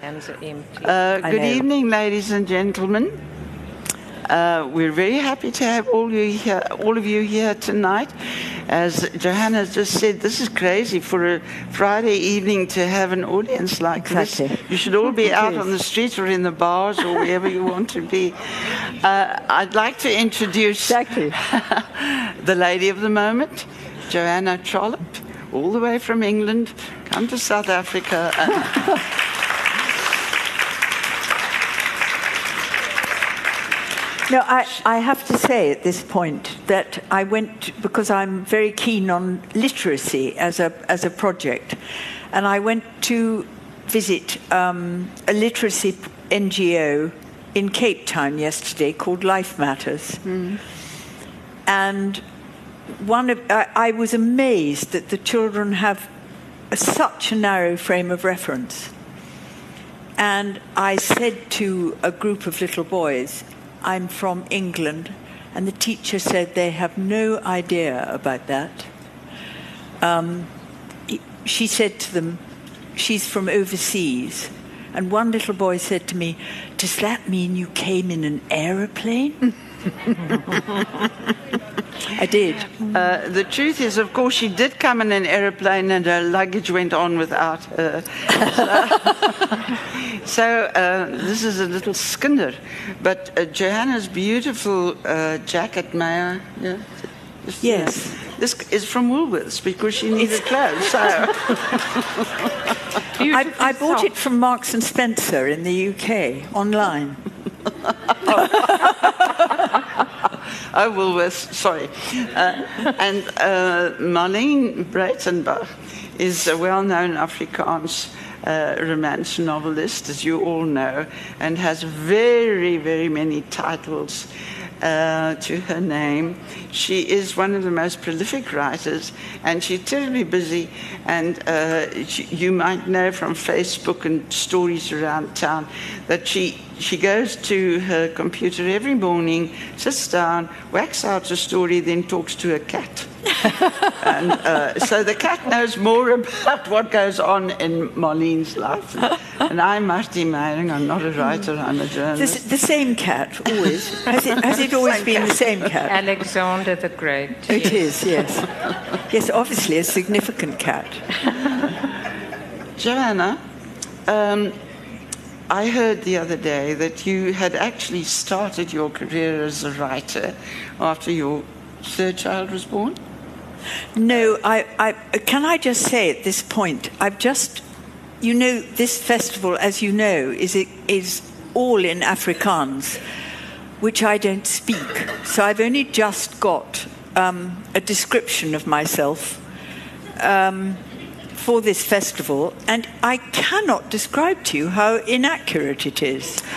Hands are empty. Uh, good know. evening, ladies and gentlemen. Uh, we're very happy to have all you here, all of you here tonight. As Johanna just said, this is crazy for a Friday evening to have an audience like Exactly. this. You should all be out on the street or in the bars or wherever you want to be. Uh, I'd like to introduce Exactly. the lady of the moment, Joanna Trollope, all the way from England, come to South Africa. No, I, I have to say at this point that I went because I'm very keen on literacy as a as a project, and I went to visit um, a literacy NGO in Cape Town yesterday called Life Matters, and one of I, I was amazed that the children have such a narrow frame of reference. And I said to a group of little boys, I'm from England. And the teacher said they have no idea about that. Um, she said to them, she's from overseas. And one little boy said to me, Does that mean you came in an aeroplane? I did. Uh, the truth is, of course, she did come in an aeroplane and her luggage went on without her. So, so, uh, this is a little skinner. But uh, Joanna's beautiful uh, jacket, may I? Yeah? Yes. This is from Woolworths because she needed clothes. So, I, I bought it from Marks and Spencer in the UK online. Oh, Woolworths, sorry. Uh, and uh, Marlene Breytenbach is a well known Afrikaans uh, romance novelist, as you all know, and has very, very many titles. Uh, to her name. She is one of the most prolific writers, and she's terribly busy. And uh, she, you might know from Facebook and stories around town that she she goes to her computer every morning, sits down, whacks out a story, then talks to her cat. and uh, so the cat knows more about what goes on in Marlene's life. And I'm Martie Meiring. I'm not a writer, I'm a journalist. s- the same cat, always. Has it, has it always been the same cat? Alexander the Great. It yes. is, yes. Yes, obviously a significant cat. Joanna, um, I heard the other day that you had actually started your career as a writer after your third child was born. No, I, I, can I just say at this point, I've just, you know, this festival, as you know, is, is all in Afrikaans, which I don't speak. So I've only just got um, a description of myself um, for this festival, and I cannot describe to you how inaccurate it is.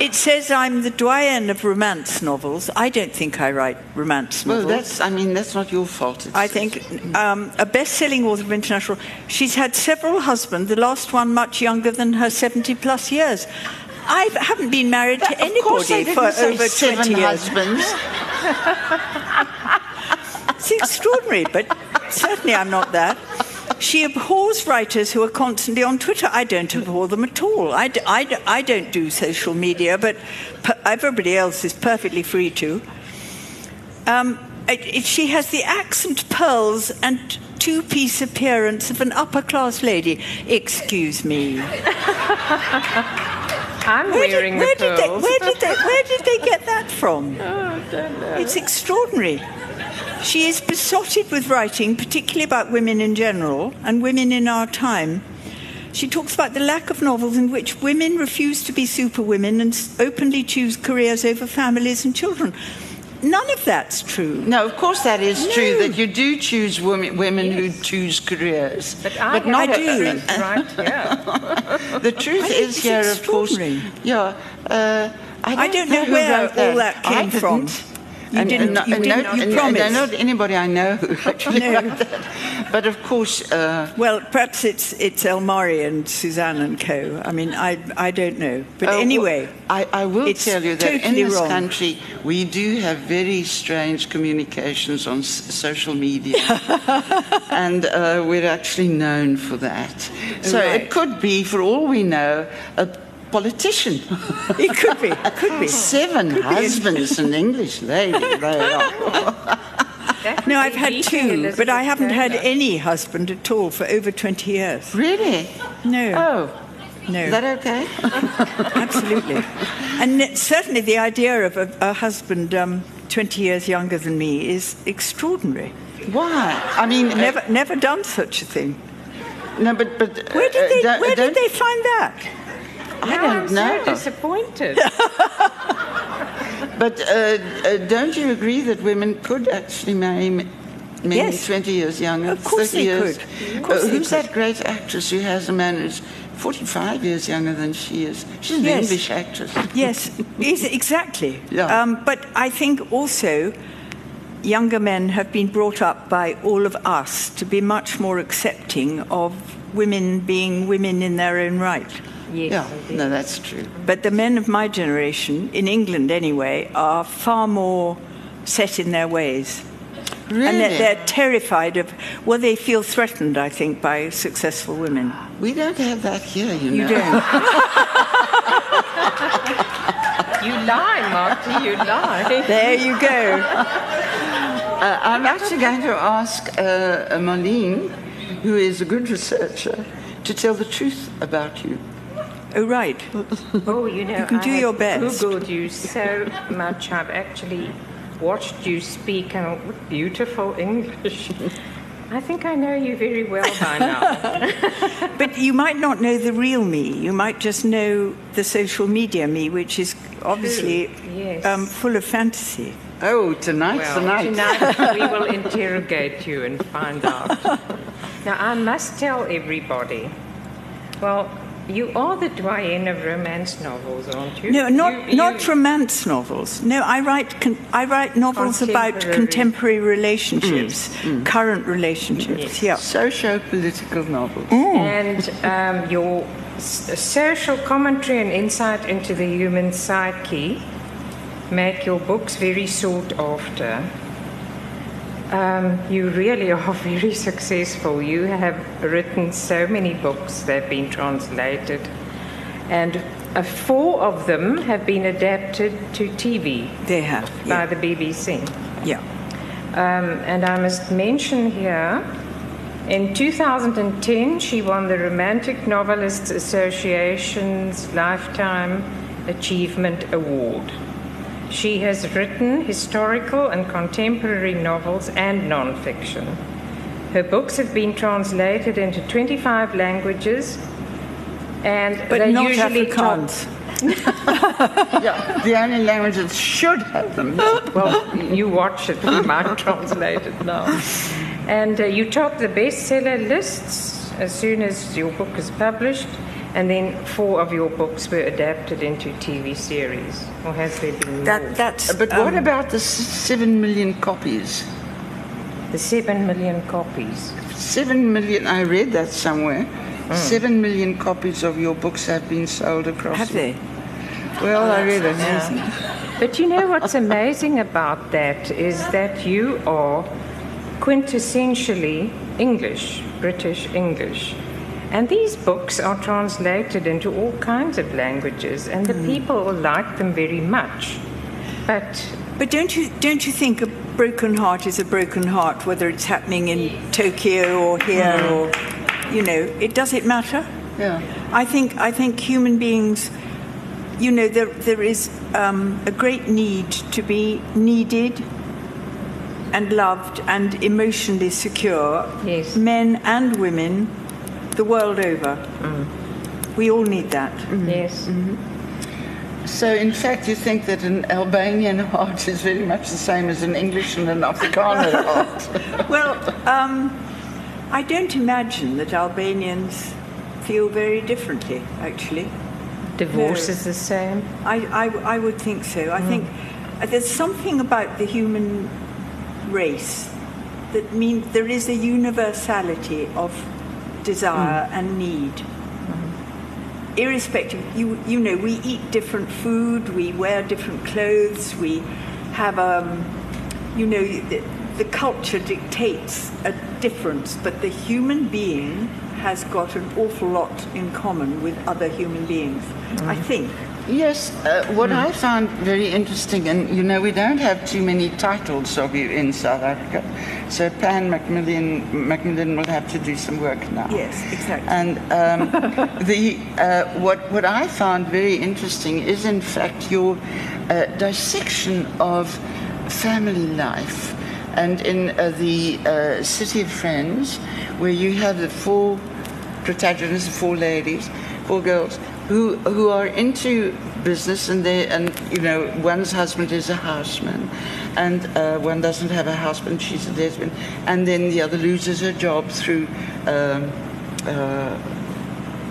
It says I'm the doyen of romance novels. I don't think I write romance novels. Well, that's, I mean, that's not your fault. It's, I think um, a best-selling author of international. She's had several husbands. The last one much younger than her seventy-plus years. I haven't been married to course I anybody for over seven twenty years. husbands. It's extraordinary, but certainly I'm not that. She abhors writers who are constantly on Twitter. I don't abhor them at all. I, d- I d- I don't do social media, but per- everybody else is perfectly free to. Um, it, it, she has the accent pearls and two piece appearance of an upper class lady. Excuse me. I'm Where did, wearing where, the did they, where, did they, where did they get that from? Oh, I don't know. It's extraordinary. She is besotted with writing, particularly about women in general and women in our time. She talks about the lack of novels in which women refuse to be superwomen and openly choose careers over families and children. None of that's true. No, of course that is true that you do choose women, women who choose careers, But I have not I do. friends right Yeah. The truth I is here, of course. Yeah, uh, I, don't I don't know who where wrote all that I came from. You didn't- not- you didn't- not, you and- promised. and not anybody I know who actually No. wrote that. But of course, uh, Well, perhaps it's it's Elmari and Suzanne and Co. I mean, I I don't know, but Oh, well, anyway, I, I will tell you that in this wrong. country we do have very strange communications on s- social media, and uh, we're actually known for that. So Right. it could be, for all we know, a politician. it could be, could be. Seven husbands, an English lady. They are. That No, I've had two, but I haven't had any husband at all for over 20 years. Really? No, Oh, no, is that okay? absolutely. And certainly the idea of a, a husband um, 20 years younger than me is extraordinary. Why? I mean, Never, never done such a thing. no, but but Where did uh, they, don't- where did don't- they find that? I No, don't I'm know. so disappointed. But uh, uh, don't you agree that women could actually marry m- men Yes. 20 years younger? Of course 30 they years? could. Of course Uh, who's that great actress who has a man who's 45 years younger than she is? She's an Yes. English actress. Yes, is- exactly. Yeah. Um, but I think also younger men have been brought up by all of us to be much more accepting of women being women in their own right. Yes, Yeah, no, that's true. But the men of my generation, in England anyway, are far more set in their ways. Really? And they're, they're terrified of, well, they feel threatened, I think, by successful women. we don't have that here, you, You know. don't. You lie, Martie, you lie. there you go. Uh, I'm actually going to ask uh, Marlene, who is a good researcher, to tell the truth about you. Oh, right. Oh, you know, You can do have your best. Googled you so much. I've actually watched you speak and with beautiful English. I think I know you very well by now. But you might not know the real me. You might just know the social media me, which is obviously yes. um, full of fantasy. Oh, tonight's well, the night. tonight we will interrogate you and find out. Now, I must tell everybody. Well, you are the doyenne of romance novels, aren't you? No, not You- you- not romance novels. No, I write con- I write novels about Contemporary. contemporary relationships, mm, mm. current relationships. Yeah. Socio-political novels. Mm. And um, your s- social commentary and insight into the human psyche make your books very sought after. Um, you really are very successful. You have written so many books, they've been translated, and uh, four of them have been adapted to TV They have. by Yeah. the BBC. yeah. Um, and I must mention here, in 2010, she won the Romantic Novelists Association's Lifetime Achievement Award. She has written historical and contemporary novels and nonfiction. Her books have been translated into 25 languages, and But they not usually Afrikaans. Yeah, the only language that should have them. Well, you watch it, we might translate it now. And uh, you top the bestseller lists as soon as your book is published, and then four of your books were adapted into TV series. Or has there been more? That that's. But what um, about the seven million copies? the seven million copies. Seven million, I read that somewhere. Hmm. Seven million copies of your books have been sold across. Have they? Well, I read it. But you know what's amazing about that is that you are quintessentially English, British English. And these books are translated into all kinds of languages, and the people like them very much. But But don't you don't you think a broken heart is a broken heart, whether it's happening in Tokyo or here or, you know, it does it matter? Yeah. I think I think human beings, you know, there there is um, a great need to be needed and loved and emotionally secure. Yes. Men and women, the world over. Mm. We all need that. Mm-hmm. yes, mm-hmm. So, in fact, you think that an Albanian heart is very much the same as an English and an Afrikaner heart? Well, um, I don't imagine that Albanians feel very differently, actually. divorce No. is the same. I, I, I would think so. I mm. think uh, there's something about the human race that means there is a universality of desire mm. and need. Mm. Irrespective, you, you know, we eat different food, we wear different clothes, we have, um, you know, the, the culture dictates a difference, but the human being has got an awful lot in common with other human beings, mm. I think. Yes, uh, what mm. I found very interesting, and you know, we don't have too many titles of you in South Africa, so Pan Macmillan, Macmillan will have to do some work now. Yes, exactly. And um, the uh, what what I found very interesting is, in fact, your uh, dissection of family life, and in uh, the uh, City of Friends, where you have the four protagonists, four ladies, four girls who who are into business and they and you know one's husband is a houseman and uh, one doesn't have a husband she's a lesbian and then the other loses her job through um, uh,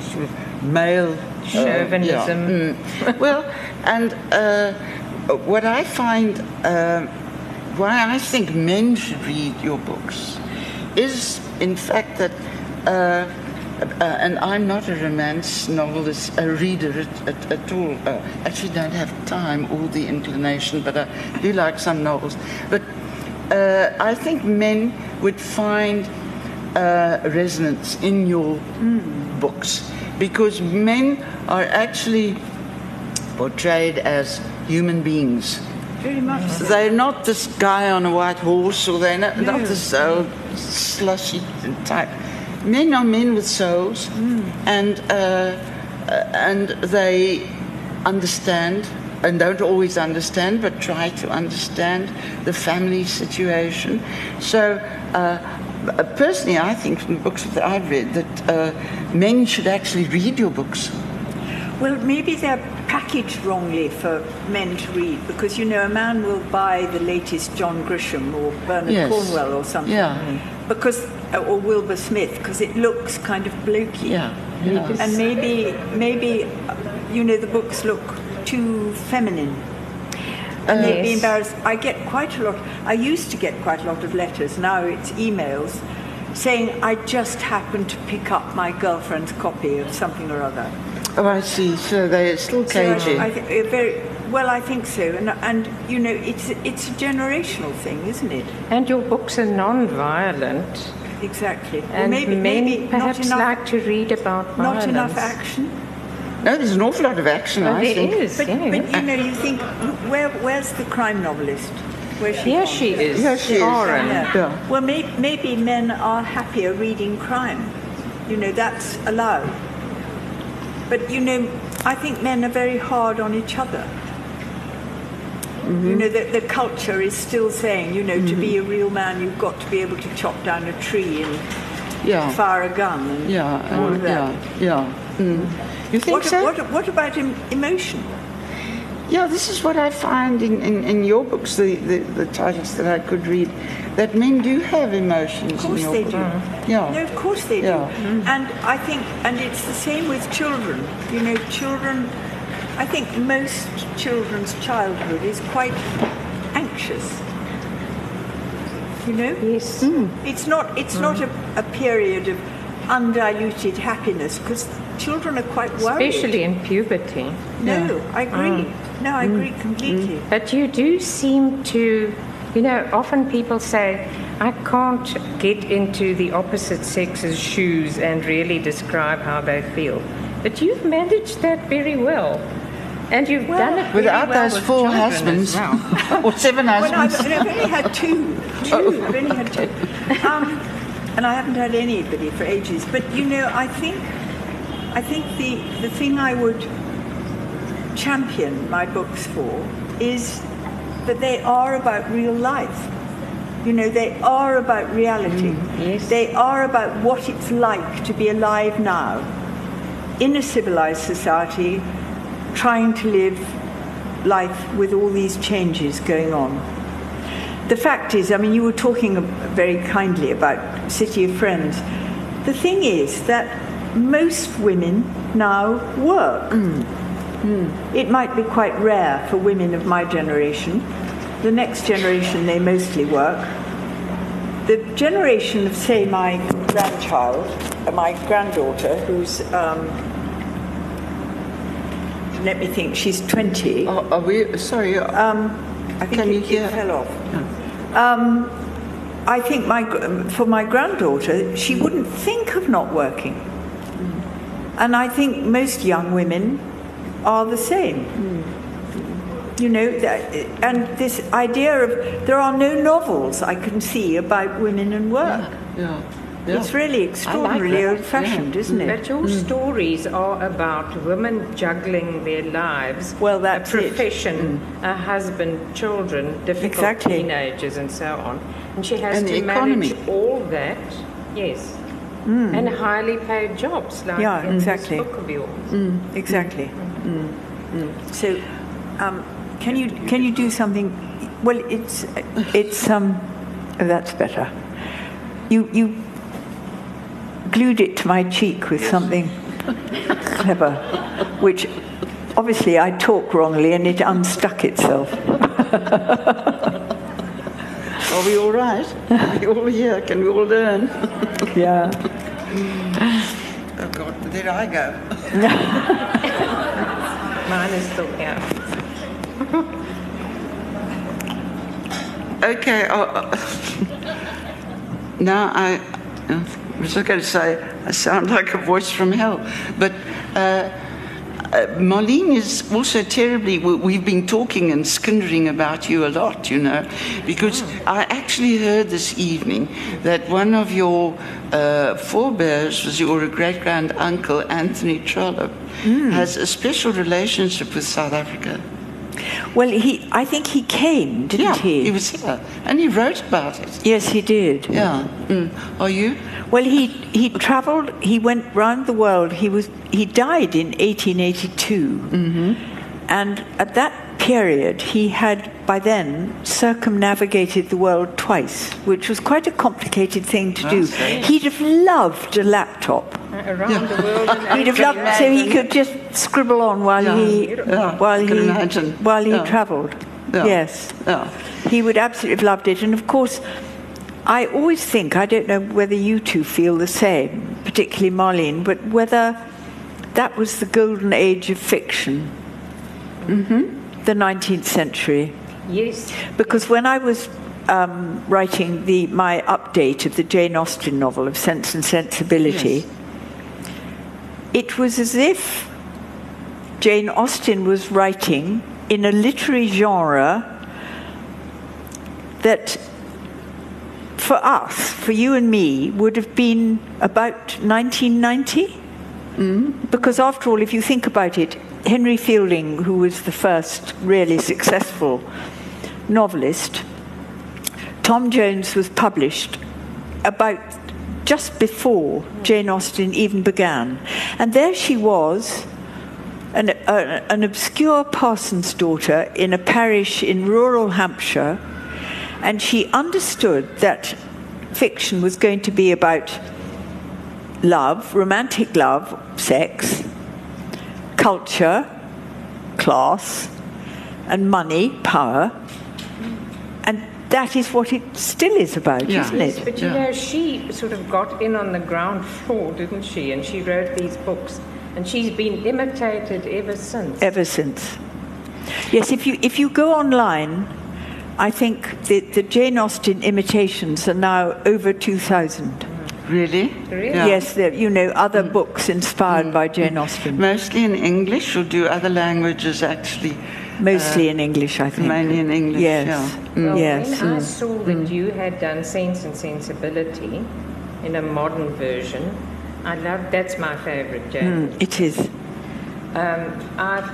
sort of male uh, chauvinism yeah. mm. well and uh, what I find uh, why I think men should read your books is in fact that uh, uh, and I'm not a romance novelist, a reader at, at, at all. Uh, actually, don't have time or the inclination, but I do like some novels. But uh, I think men would find uh, resonance in your mm. books because men are actually portrayed as human beings. Very much. So. They're not this guy on a white horse, or they're not, no. not this old slushy type men are men with souls, mm. and uh, and they understand and don't always understand, but try to understand the family situation. So. Uh, personally, I think from the books that I've read that uh, men should actually read your books. Well, maybe they're packaged wrongly for men to read because you know a man will buy the latest John Grisham or Bernard yes. Cornwell or something. Yeah. Because or Wilbur Smith because it looks kind of blokey. Yeah. yeah. And maybe maybe you know the books look too feminine. And uh, they'd be embarrassed. I get quite a lot. I used to get quite a lot of letters. Now it's emails saying I just happened to pick up my girlfriend's copy of something or other. Oh, I see. So they're still cagey. So I, I th- uh, very well. I think so, and and you know, it's it's a generational thing, isn't it? And your books are non-violent. Exactly. And well, maybe, men maybe perhaps enough, like to read about violence. Not enough action. No, there's an awful lot of action. Well, I there think. Is, but, yeah. but you know, you think, where, where's the crime novelist? Where's she Here she is. Here she is. Yeah. Yeah. Well, may, maybe men are happier reading crime. You know, that's allowed. But you know, I think men are very hard on each other. Mm-hmm. You know, the, the culture is still saying, you know, mm-hmm. to be mm-hmm. a real man, you've got to be able to chop down a tree and yeah. fire a gun and yeah, all of that. Yeah, yeah. Mm. You think what, so? What, what about emotion? Yeah, this is what I find in, in, in your books, the, the, the, titles that I could read, that men do have emotions. Of course they book. do. Yeah. No, of course they yeah. do. Mm. And I think, and it's the same with children. You know, children I think most children's childhood is quite anxious. You know? Yes. Mm. It's not, it's mm. not a, a period of undiluted happiness because children are quite worried. Especially in puberty. No, yeah. I agree. Mm. No, I agree mm. completely. Mm. But you do seem to, you know, often people say, I can't get into the opposite sex's shoes and really describe how they feel. But you've managed that very well. And you've well, done it without well those four husbands well. or seven husbands. Well, I've, I've, only had two. Two. Oh. I've only had two. Um, and I haven't had anybody for ages. But you know, I think, I think the the thing I would champion my books for is that they are about real life. You know, they are about reality. Mm, yes. They are about what it's like to be alive now in a civilized society trying to live life with all these changes going on. The fact is, I mean, you were talking very kindly about City of Friends. The thing is that most women now work. Mm. It might be quite rare for women of my generation. The next generation, they mostly work. The generation of, say, my grandchild, uh, my granddaughter, who's, um, let me think, she's 20. Are, are we, sorry, uh, Um, I think Can it, you it hear? fell off. Um, I think my, for my granddaughter, she wouldn't think of not working. And I think most young women are the same. You know, that, and this idea of there are no novels I can see about women and work. yeah. yeah. It's really extraordinarily that. old fashioned, isn't it? But your stories are about women juggling their lives. Well, that's a it. profession, a husband, children, difficult Exactly. teenagers, and so on. And she has And to manage all that. Yes. And highly paid jobs, like Mm. Yeah, in exactly. this book of yours. Mm, exactly. Mm. So, um, can you can you do something? Well, it's it's um, that's better. You you glued it to my cheek with something clever, which obviously I talk wrongly and it unstuck itself. Are we all right? Are we all here? Can we all learn? Yeah. Oh, God, there I go. Mine is still here. Okay. Uh, now I, I was going to say I sound like a voice from hell, but uh, uh, Marlene is also terribly. we- We've been talking and skinnering about you a lot, you know, because I actually heard this evening that one of your uh, forebears was your great grand uncle Anthony Trollope has a special relationship with South Africa. Well, he I think he came, didn't yeah, he? he was here, and he wrote about it. yes, he did. Yeah. Mm. Are you? Well, he he travelled. He went round the world. He was he died in 1882, mm-hmm. and at that period he had by then circumnavigated the world twice, which was quite a complicated thing to do. He'd have loved a laptop. Around the world. in He'd have loved so he could just scribble on while Yeah, he yeah, while he imagine. while he Yeah. travelled. Yeah. Yes. Yeah. He would absolutely have loved it. And of course, I always think, I don't know whether you two feel the same, particularly Marlene, but whether that was the golden age of fiction, mm-hmm. the 19th century. Yes. Because when I was um, writing the, my update of the Jane Austen novel of Sense and Sensibility, Yes. It was as if Jane Austen was writing in a literary genre that for us, for you and me, would have been about 1990. Mm. Because after all, if you think about it, Henry Fielding, who was the first really successful novelist, Tom Jones was published about just before Jane Austen even began. And there she was, an, an obscure parson's daughter in a parish in rural Hampshire, and she understood that fiction was going to be about love, romantic love, sex, culture, class, and money, power. And that is what it still is about, Yeah. isn't Yes, it? but you Yeah. know, she sort of got in on the ground floor, didn't she? And she wrote these books, and she's been imitated ever since. Ever since. Yes, if you, if you go online, I think the, the Jane Austen imitations are now over 2,000. Really? Really? Yeah. Yes, there, you know, other mm. books inspired mm. by mm. Jane Austen. Mostly in English, or do other languages actually? Mostly in English, I think. Mainly in English. Yes. Yeah. Well, Yes. when I saw that you had done Sense and Sensibility in a modern version, I love. That's my favourite, Jane. Mm, it is. Um, I've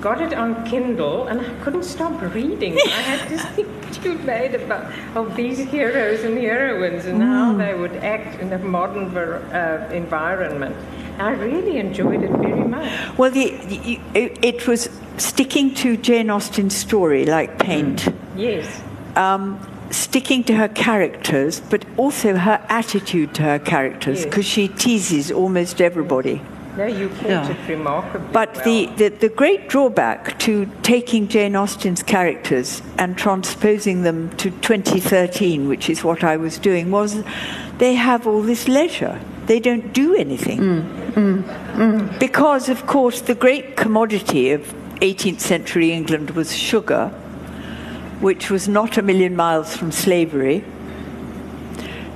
got it on Kindle, and I couldn't stop reading. I had this thing that you made about of these heroes and heroines and how they would act in a modern ver- uh, environment. I really enjoyed it very much. Well, the, the, it, it was sticking to Jane Austen's story like paint, mm. Yes. um, sticking to her characters, but also her attitude to her characters, Yes. because she teases almost everybody. No, you caught Yeah. it remarkably But well. the, the, the great drawback to taking Jane Austen's characters and transposing them to 2013, which is what I was doing, was they have all this leisure. They don't do anything. Mm. Mm. Because, of course, the great commodity of 18th century England was sugar, which was not a million miles from slavery.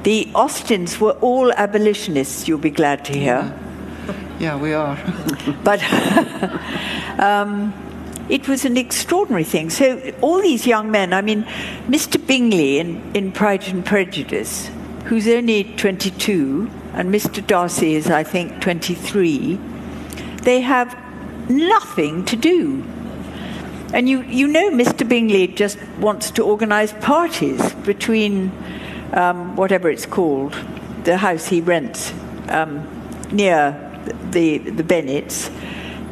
The Austens were all abolitionists, you'll be glad to hear. Yeah, we are. But um, it was an extraordinary thing. So all these young men, I mean, Mr. Bingley in, in Pride and Prejudice, who's only 22, and Mr. Darcy is, I think, 23, they have nothing to do. And you, you know Mr. Bingley just wants to organize parties between um, whatever it's called, the house he rents um, near the, the Bennets,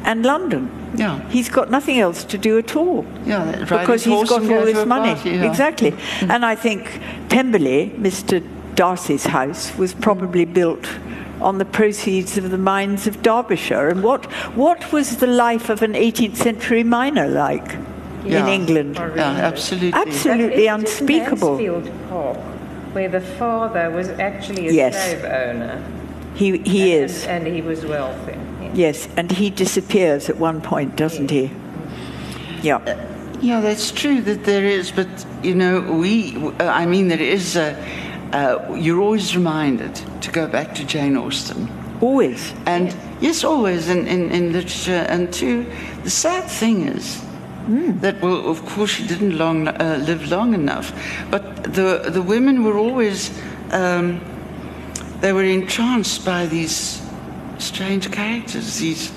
and London. Yeah. He's got nothing else to do at all. Yeah, because he's got all this money. party, yeah. Exactly. And I think Pemberley, Mr. Darcy's house, was probably built on the proceeds of the mines of Derbyshire. And what, what was the life of an 18th century miner like in England? Yeah, absolutely. Absolutely That is unspeakable. Mansfield Park, where the father was actually a Yes. slave owner. He, he and, is. And, and he was wealthy. yes. Yes, and he disappears at one point, doesn't he? Yeah. Yeah, that's true that there is, but you know, we, uh, I mean, there is, a, uh, you're always reminded to go back to Jane Austen. Always. And yes, always in, in, in literature. And two, the sad thing is that, well, of course, she didn't long, uh, live long enough, but the, the women were always, um, they were entranced by these strange characters, these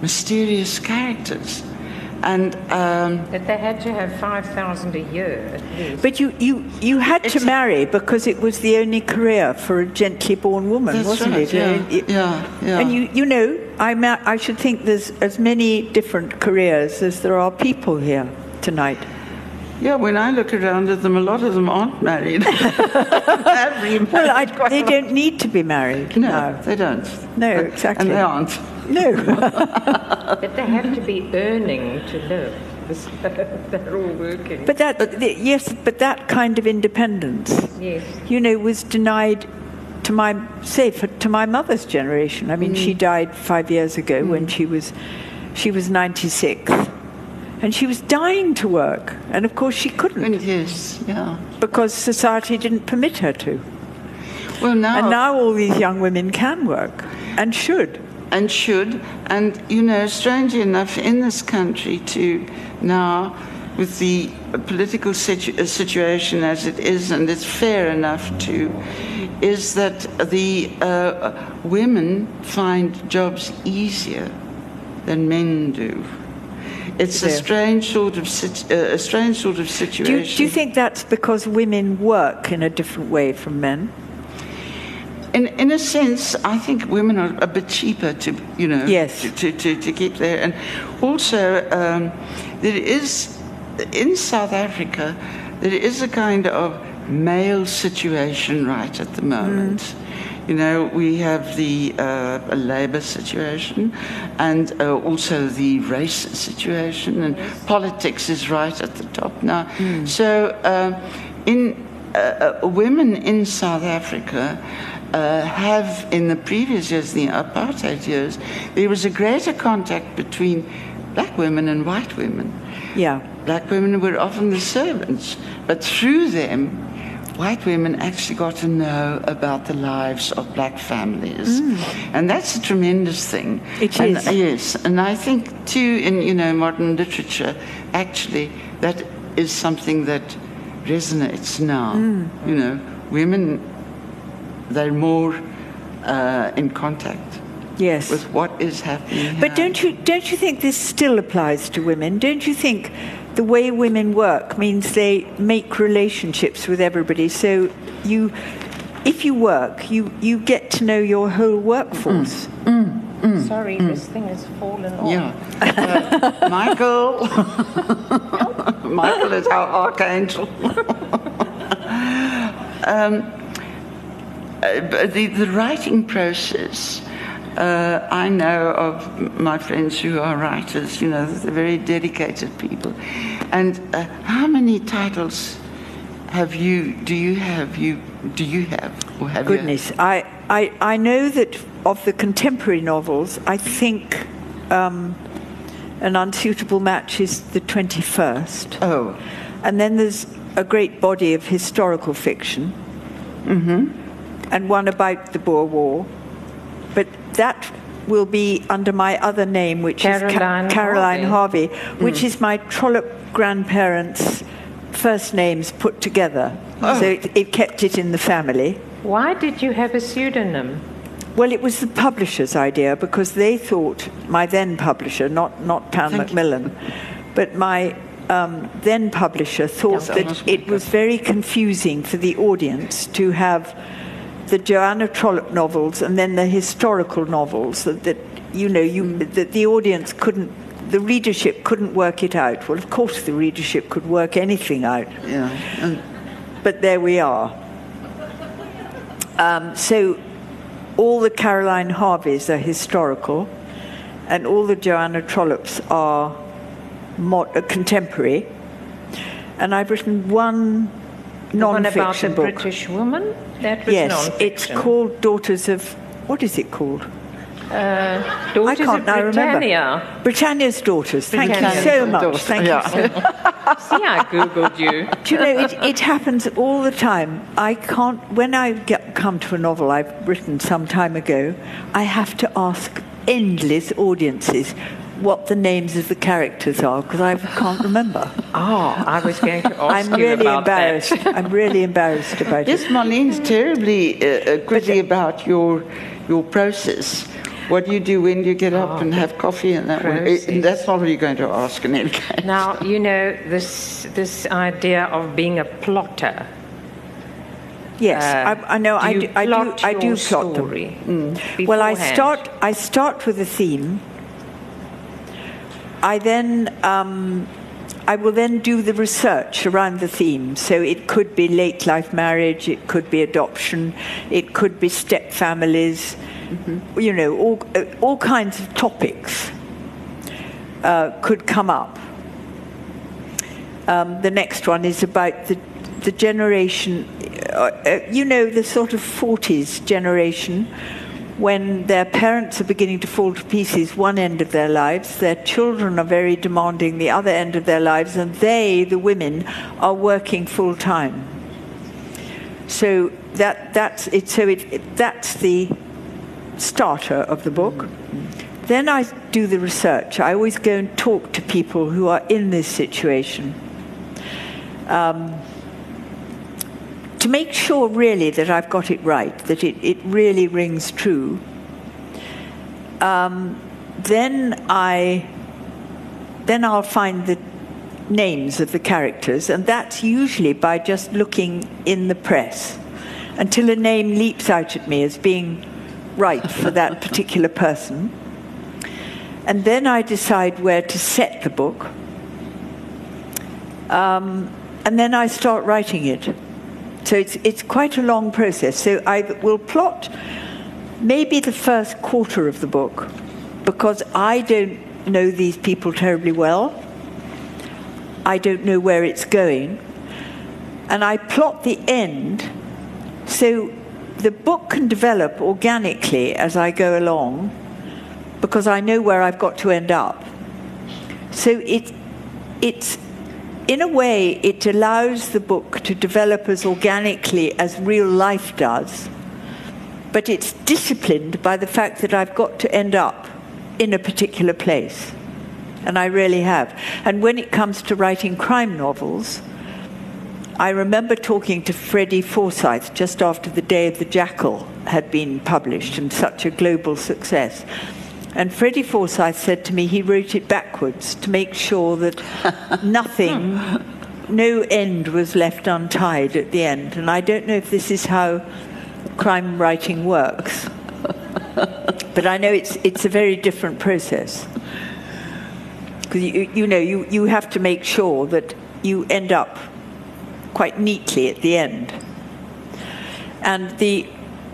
mysterious characters. And um, That they had to have 5,000 a year at least. But you, you, you had to marry because it was the only career for a gently born woman, wasn't right, it? yeah, And it- yeah, yeah. And you, you know, I, ma- I should think there's as many different careers as there are people here tonight. yeah, when I look around at them, a lot of them aren't married. Well, I, quite they don't need to be married. No, they don't. No, And- exactly. And they aren't. No. But they have to be earning to live. They're all working. but that, the- yes, but that kind of independence, yes. you know, was denied to my, say, for, to my mother's generation. I mean, she mm. died five years ago mm. when she was, she was 96. And she was dying to work. And of course she couldn't And yes, yeah. because society didn't permit her to. Well, now, And now all these young women can work and should. And should, and you know, strangely enough, in this country too, now with the political situ- uh, situation as it is, and it's fair enough too, is that the uh, women find jobs easier than men do. It's a strange sort of uh, a strange sort of Do situation. you, do you think that's because women work in a different way from men? In, in a sense, I think women are a bit cheaper to, you know, Yes. to, to, to, to keep there. And also, um, there is, in South Africa, there is a kind of male situation right at the moment. You know, we have the uh, labor situation and uh, also the race situation, and politics is right at the top now. So, uh, in uh, women in South Africa uh, have, in the previous years, the apartheid years, there was a greater contact between black women and white women. Yeah. Black women were often the servants, but through them, white women actually got to know about the lives of black families. And that's a tremendous thing. Mm. It and, is. uh, Yes, and I think too in you know modern literature, actually, that is something that resonates now. Mm. You know, women they're more uh, in contact Yes. with what is happening. But here. don't you don't you think this still applies to women? Don't you think the way women work means they make relationships with everybody? So you, if you work, you you get to know your whole workforce. Sorry, this thing has fallen off. Yeah. Uh, Michael. Michael is our archangel. um, but the, the writing process uh, I know of my friends who are writers, you know, they're very dedicated people. And uh, how many titles have you, do you have, you, do you have, or have Goodness, you? I, I, I know that of the contemporary novels, I think um, An Unsuitable Match is the 21st. Oh. And then there's a great body of historical fiction. Mm-hmm. And one about the Boer War. But that will be under my other name, which Caroline is Ca- Caroline Harvey. Harvey, which is my Trollope grandparents' first names put together. So it, it kept it in the family. Why did you have a pseudonym? Well, it was the publisher's idea because they thought, my then publisher, not, not you. Macmillan, but my um, then publisher thought that it was very confusing for the audience to have the Joanna Trollope novels and then the historical novels that, that you know, you, Mm. that the audience couldn't, the readership couldn't work it out. Well, of course, the readership could work anything out Yeah. And but there we are. Um, so all the Caroline Harveys are historical, and all the Joanna Trollopes are mo- contemporary. And I've written one non-fiction book. British woman? That was yes, non-fiction. it's called Daughters of. What is it called? Uh, I Daughters can't of now remember. Britannia. Britannia's Daughters. Thank you so much. Daughters, Thank yeah. you so See, I googled you. Do you know, it, it happens all the time. I can't, when I get, come to a novel I've written some time ago, I have to ask endless audiences what the names of the characters are because I can't remember. Oh, I was going to ask I'm you really about embarrassed. that. I'm really embarrassed about Yes, it. Marlene's terribly uh, uh, quickly about your your process. What do you do when you get up and have coffee and that? one? Uh, That's not what you're going to ask in any case. Now, you know, this, this idea of being a plotter. Yes, Uh, I, I know. I do. I do. plot I do your plot them. story Well, I start. I start with a theme. I then. Um, I will then do the research around the theme. So it could be late life marriage, it could be adoption, it could be step families, you know, all, uh, all kinds of topics uh, could come up. Um, the next one is about the, the generation, uh, uh, you know, the sort of 40s generation when their parents are beginning to fall to pieces one end of their lives, their children are very demanding the other end of their lives, and they, the women, are working full time. So that, that's, it, so it, it, that's the starter of the book. Then I do the research. I always go and talk to people who are in this situation. Um, to make sure really that I've got it right, that it, it really rings true, um, then I then I'll find the names of the characters, and that's usually by just looking in the press until a name leaps out at me as being right for that particular person. And then I decide where to set the book. Um, and then I start writing it. So it's, it's quite a long process. So I will plot maybe the first quarter of the book because I don't know these people terribly well. I don't know where it's going. And I plot the end so the book can develop organically as I go along because I know where I've got to end up. So it, it's in a way, it allows the book to develop as organically as real life does, but it's disciplined by the fact that I've got to end up in a particular place. And I really have. And when it comes to writing crime novels, I remember talking to Freddie Forsyth just after The Day of the Jackal had been published and such a global success. And Freddie Forsyth said to me he wrote it backwards to make sure that nothing, no end was left untied at the end. And I don't know if this is how crime writing works. But I know it's, it's a very different process. Because you, you know, you, you have to make sure that you end up quite neatly at the end. And the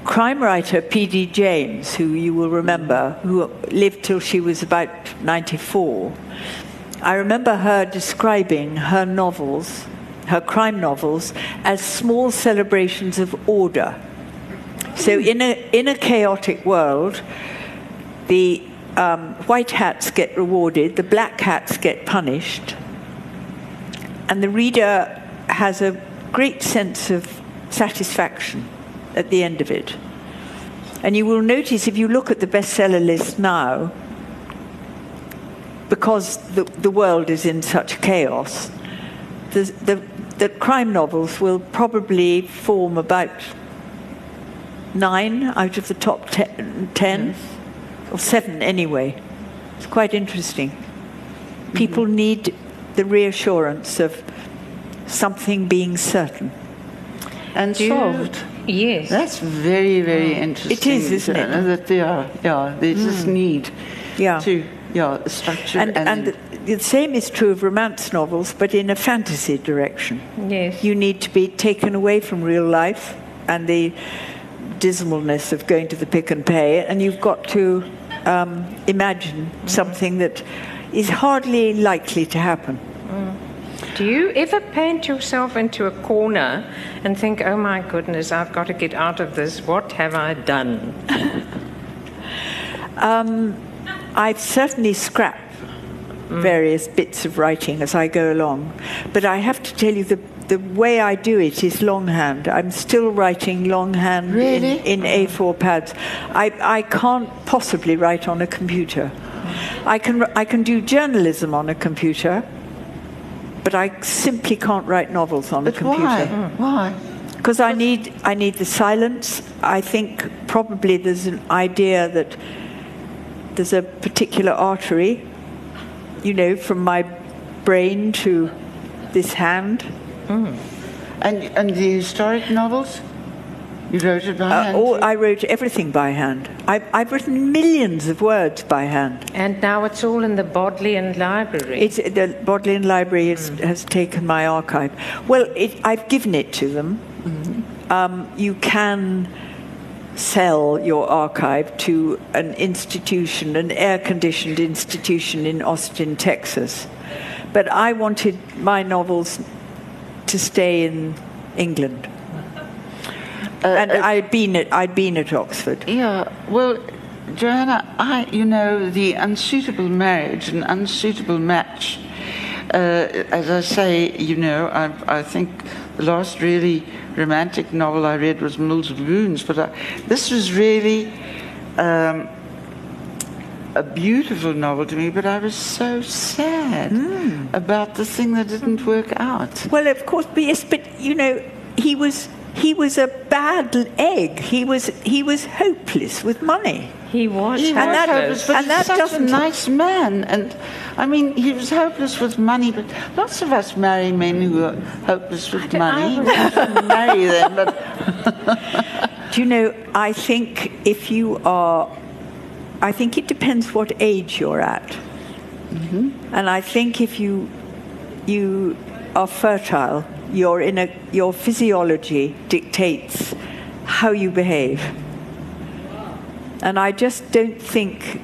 crime writer P.D. James, who you will remember, who lived till she was about 94, I remember her describing her novels, her crime novels, as small celebrations of order. So, in a, in a chaotic world, the um, white hats get rewarded, the black hats get punished, and the reader has a great sense of satisfaction at the end of it. And you will notice if you look at the bestseller list now, because the, the world is in such chaos, the, the, the crime novels will probably form about nine out of the top ten, ten yes. or seven anyway. It's quite interesting. People mm-hmm. need the reassurance of something being certain and solved. Yes. That's very, very mm. interesting. It is, isn't it? That they are, yeah, there's mm. this need yeah. to, yeah, structure. And, and, and the, same is true of romance novels, but in a fantasy direction. Yes. You need to be taken away from real life and the dismalness of going to the Pick n Pay, and you've got to um, imagine mm. something that is hardly likely to happen. Mm. Do you ever paint yourself into a corner and think, oh my goodness, I've got to get out of this? What have I done? um, I've certainly scrapped mm. various bits of writing as I go along, but I have to tell you the the way I do it is longhand. I'm still writing longhand really? in, in, A4 pads. I, I can't possibly write on a computer. I can, I can do journalism on a computer, but I simply can't write novels on but a computer. Why? Mm. Why? Because I need I need the silence. I think probably there's an idea that there's a particular artery, you know, from my brain to this hand. Mm. And and the historic novels? You wrote it by uh, hand? Oh, I wrote everything by hand. I've, I've, written millions of words by hand. And now it's all in the Bodleian Library. It's, the Bodleian Library is, mm. has taken my archive. Well, it, I've given it to them. Mm-hmm. Um, you can sell your archive to an institution, an air conditioned institution in Austin, Texas. But I wanted my novels to stay in England. Uh, and uh, I'd been at I'd been at Oxford. Yeah, well, Joanna, I you know the unsuitable marriage and unsuitable match. Uh, as I say, you know, I, I, think the last really romantic novel I read was Mills and Boons, but I, this was really. Um, a beautiful novel to me, but I was so sad mm. about the thing that didn't work out. Well, of course, but yes, but you know, he was he was a bad egg. He was he was hopeless with money. He was, he and was that, hopeless, but and that such a nice man. And I mean, he was hopeless with money. But lots of us marry men who are hopeless with money. marry them, but. Do you know? I think if you are, I think it depends what age you're at. Mm-hmm. And I think if you you are fertile your, inner, your physiology dictates how you behave. And I just don't think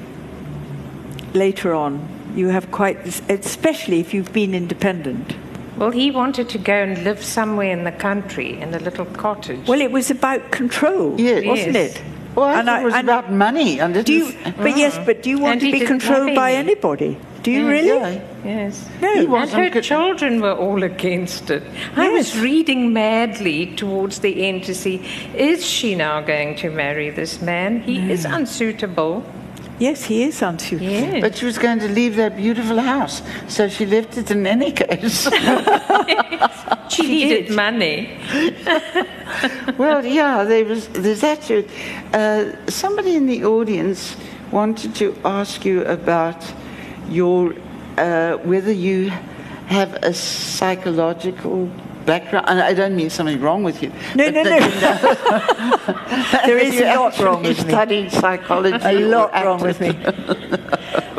later on you have quite this, especially if you've been independent. Well, he wanted to go and live somewhere in the country in a little cottage. Well, it was about control, yes. wasn't it? Well, I and I, it was about money. And do you, but yes, mm-hmm. but do you want and to be controlled by anybody? Do you really? Yeah. Yes. No, he and her good. children were all against it. Yes. I was reading madly towards the end to see is she now going to marry this man? He no. is unsuitable. Yes, he is unsuitable. Yes. But she was going to leave that beautiful house, so she left it in any case. she, she needed did. money. well, yeah, there was, there's that. Uh, somebody in the audience wanted to ask you about your, uh, whether you have a psychological background. I don't mean something wrong with you. No, no, no. You know, there is a lot wrong with me. Studied psychology. A lot wrong with me.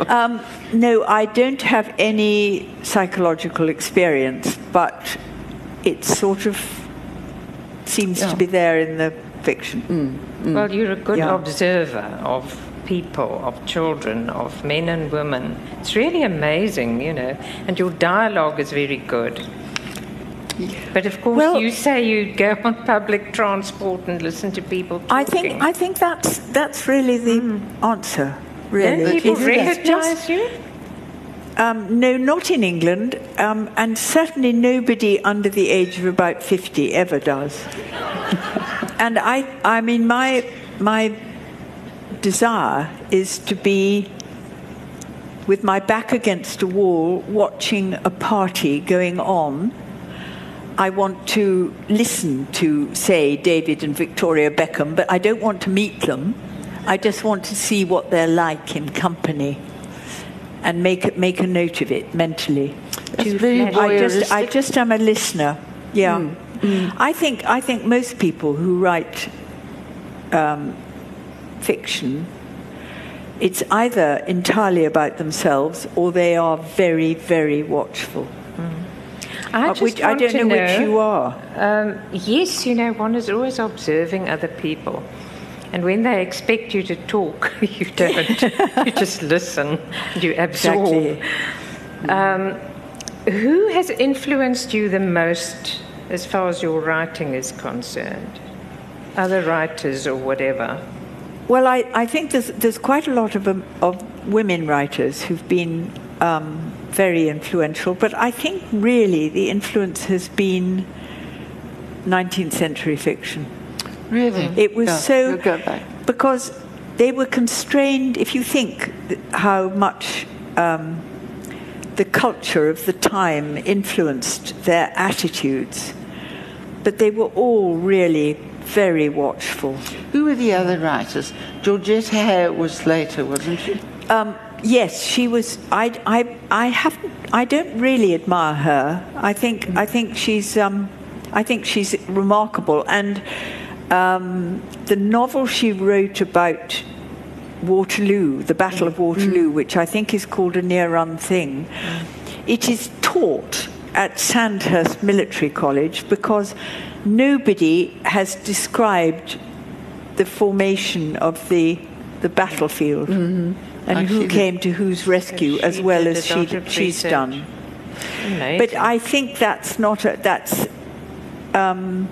um, no, I don't have any psychological experience, but it sort of seems yeah. to be there in the fiction. Well, you're a good Yeah. observer of people, of children, of men and women. It's really amazing, you know, and your dialogue is very good. But of course, Well- you say you go on public transport and listen to people talking. I think I think that's that's really the answer. Really, Don't people It's- it's recognise you? Um, no, not in England, um, and certainly nobody under the age of about 50 ever does. and I, I mean, my, my desire is to be with my back against a wall watching a party going on. I want to listen to, say, David and Victoria Beckham, but I don't want to meet them. I just want to see what they're like in company and make make a note of it mentally. It's very I just I just am a listener. Yeah, I think I think most people who write um, fiction, it's either entirely about themselves or they are very very watchful. I Uh, just which I don't to know, which you are. Um, yes, you know, one is always observing other people. And when they expect you to talk, you don't. you just listen, you absorb. Exactly. Um, who has influenced you the most as far as your writing is concerned? Other writers or whatever? Well, I, I think there's, there's quite a lot of, um, of women writers who've been um, very influential, but I think really the influence has been 19th century fiction. Really? It was Yeah, so back. because they were constrained. If you think how much um, the culture of the time influenced their attitudes, but they were all really very watchful. Who were the other writers? Georgette Heyer was later, wasn't she? Um, yes, she was. I, I, I haven't. I don't really admire her. I think. I think she's. Um, I think she's remarkable. And um, the novel she wrote about Waterloo, the Battle of Waterloo, which I think is called a near-run thing, it is taught at Sandhurst Military College because nobody has described the formation of the the battlefield and Actually, who came to whose rescue as well as she, she's research. done. Amazing. But I think that's not a, that's um,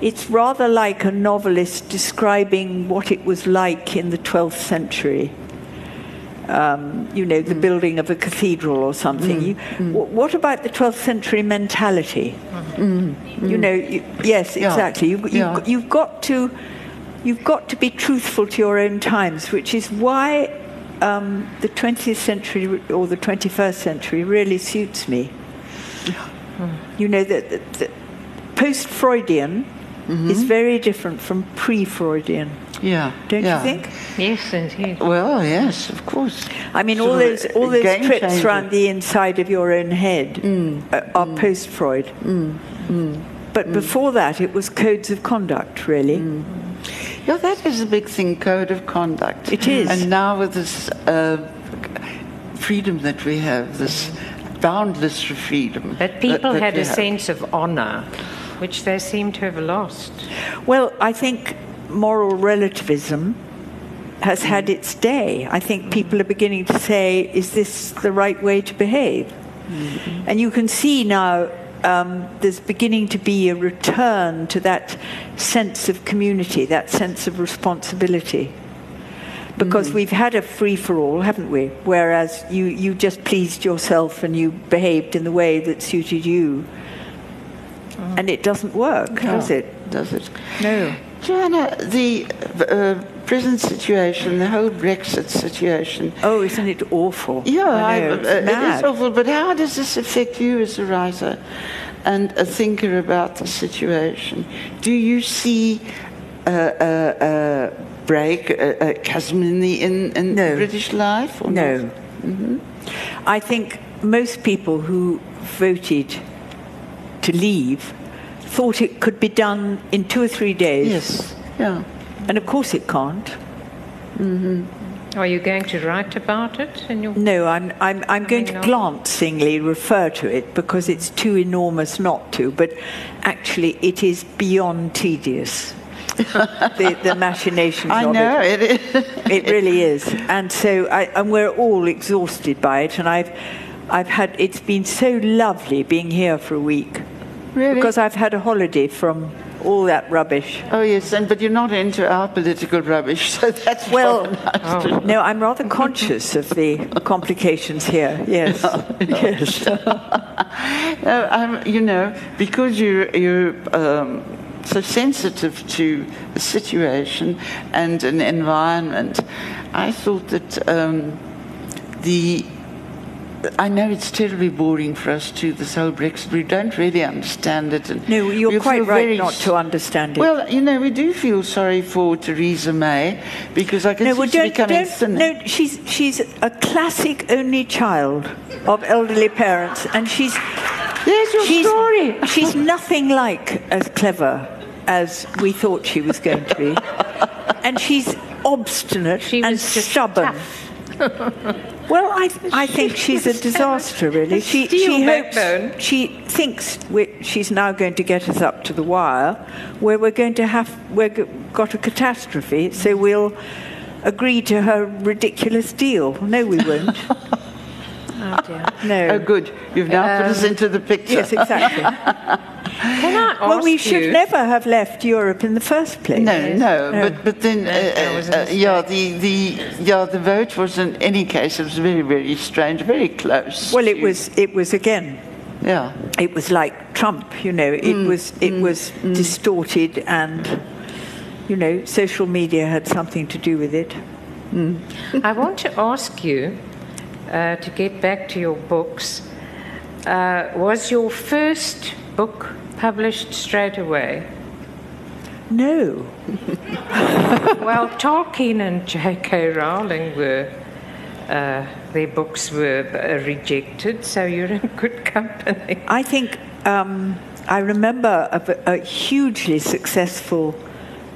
it's rather like a novelist describing what it was like in the 12th century. Um, you know, the Mm. building of a cathedral or something. You, wh- what about the 12th century mentality? You know, you, yes, Yeah. exactly. You, Yeah. You've got to, you've got to be truthful to your own times, which is why um, the 20th century or the 21st century really suits me. You know that that- that post-Freudian is very different from pre-Freudian, Yeah. don't yeah. you think? yes, indeed. Well, yes, of course. I mean, Sort all those all those trips changer. around the inside of your own head uh, are mm. post-Freud. Mm, but before that, it was codes of conduct, really. Yeah, that is a big thing, code of conduct. It is. And now with this uh, freedom that we have, this boundless freedom. But that- people that had a have. sense of honor, which they seem to have lost. Well, I think moral relativism has had mm. its day. I think mm. people are beginning to say, is this the right way to behave? Mm-hmm. And you can see now um, there's beginning to be a return to that sense of community, that sense of responsibility. Because mm-hmm. we've had a free for all, haven't we? Whereas you, you just pleased yourself and you behaved in the way that suited you. Oh. And it doesn't work, does it? Does it? No. Joanna, the uh, present situation, the whole Brexit situation. Oh, isn't it awful? Yeah, I know, I- uh, it is awful. But how does this affect you as a writer and a thinker about the situation? Do you see a, a, a break, a, chasm in the in, in No. British life? Or No. not? I think most people who voted to leave thought it could be done in two or three days. Yes. Yeah. And of course it can't. Mm-hmm. Are you going to write about it in your No, I'm, I'm, I'm going to glancingly refer to it because it's too enormous not to, but actually it is beyond tedious. the, the machinations I of know it. it is. It really is, and so I, and we're all exhausted by it. And I've, I've had it's been so lovely being here for a week Really? because I've had a holiday from all that rubbish. Oh yes, and but you're not into our political rubbish, so that's Well, rather nice to- no, I'm rather conscious of the complications here. Yes, yes. No, I'm, you know, because you're, you're um, so sensitive to a situation and an environment, I thought that um, the. I know it's terribly boring for us too, this whole Brexit. We don't really understand it. And No, you're we quite right not to understand it. Well, you know, we do feel sorry for Theresa May because I can no, see well, she's don't, becoming don't, thinner. no, she's she's a classic only child of elderly parents, and she's There's your she's, story. she's nothing like as clever as we thought she was going to be, and she's obstinate She and was stubborn. Well, I, I think she's a disaster, really. She, she hopes, she thinks she's now going to get us up to the wire, where we're going to have we've got a catastrophe. So we'll agree to her ridiculous deal. No, we won't. Oh dear. No. Oh, good. You've now put us um, into the picture. Yes, exactly. Can I ask well, we should you? never have left Europe in the first place. No, no, but but then uh, that was a uh, yeah, the, the yeah the vote was in any case it was very very strange, very close. Well, it was it was again yeah. it was like Trump, you know. It was it was distorted, and you know, social media had something to do with it. I want to ask you uh, to get back to your books. Uh, was your first book published straight away? No, Well, Tolkien and J.K. Rowling were. Uh, their books were uh, rejected, so you're in good company. I think um, I remember a hugely successful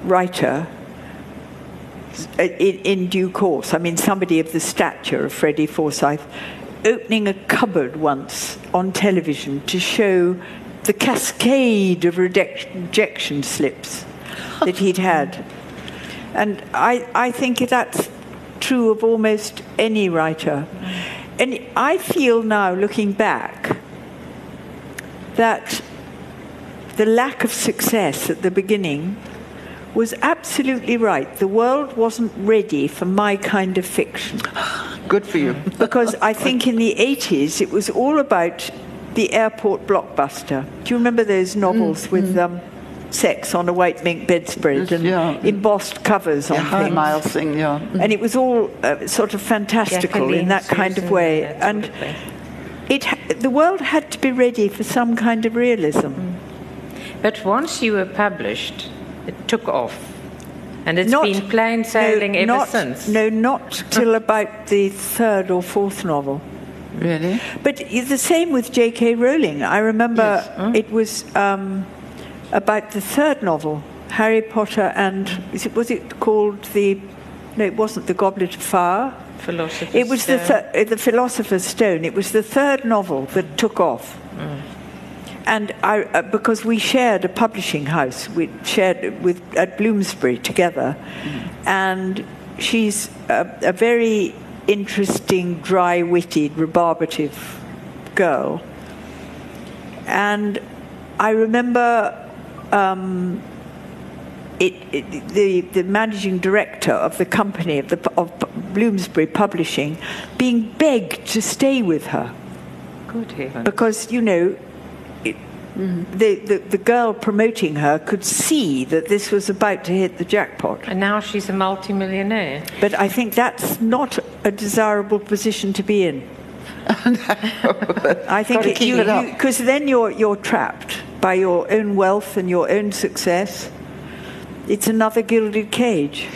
writer. In, in due course, I mean, somebody of the stature of Freddie Forsyth, opening a cupboard once on television to show the cascade of rejection slips that he'd had. And I, I think that's true of almost any writer. And I feel now, looking back, that the lack of success at the beginning was absolutely right. The world wasn't ready for my kind of fiction. Good for you. Because I think in the 80s it was all about the airport blockbuster. Do you remember those novels with um, sex on a white mink bedspread Yes, and yeah. embossed covers on Yeah, things? mile thing, yeah. And it was all uh, sort of fantastical in that kind of way. and sort of it, ha- the world had to be ready for some kind of realism. But once you were published, it took off. And it's Not- been plain sailing no, ever not, since. No, not till about the third or fourth novel. Really? But the same with J.K. Rowling. I remember it was um, about the third novel, Harry Potter and is it, was it called the? No, it wasn't the Goblet of Fire. Philosopher's It was the Stone. th- uh, the Philosopher's Stone. It was the third novel that took off. And I, uh, because we shared a publishing house, we shared with at Bloomsbury together, and she's a, a very interesting, dry-witted, rebarbative girl. And I remember um, it, it, the, the managing director of the company of, the, of Bloomsbury Publishing being begged to stay with her Good heavens. because you know it, the, the the girl promoting her could see that this was about to hit the jackpot. And now she's a multimillionaire. But I think that's not a desirable position to be in. I think it, you it up. because then you're you're trapped by your own wealth and your own success. It's another gilded cage.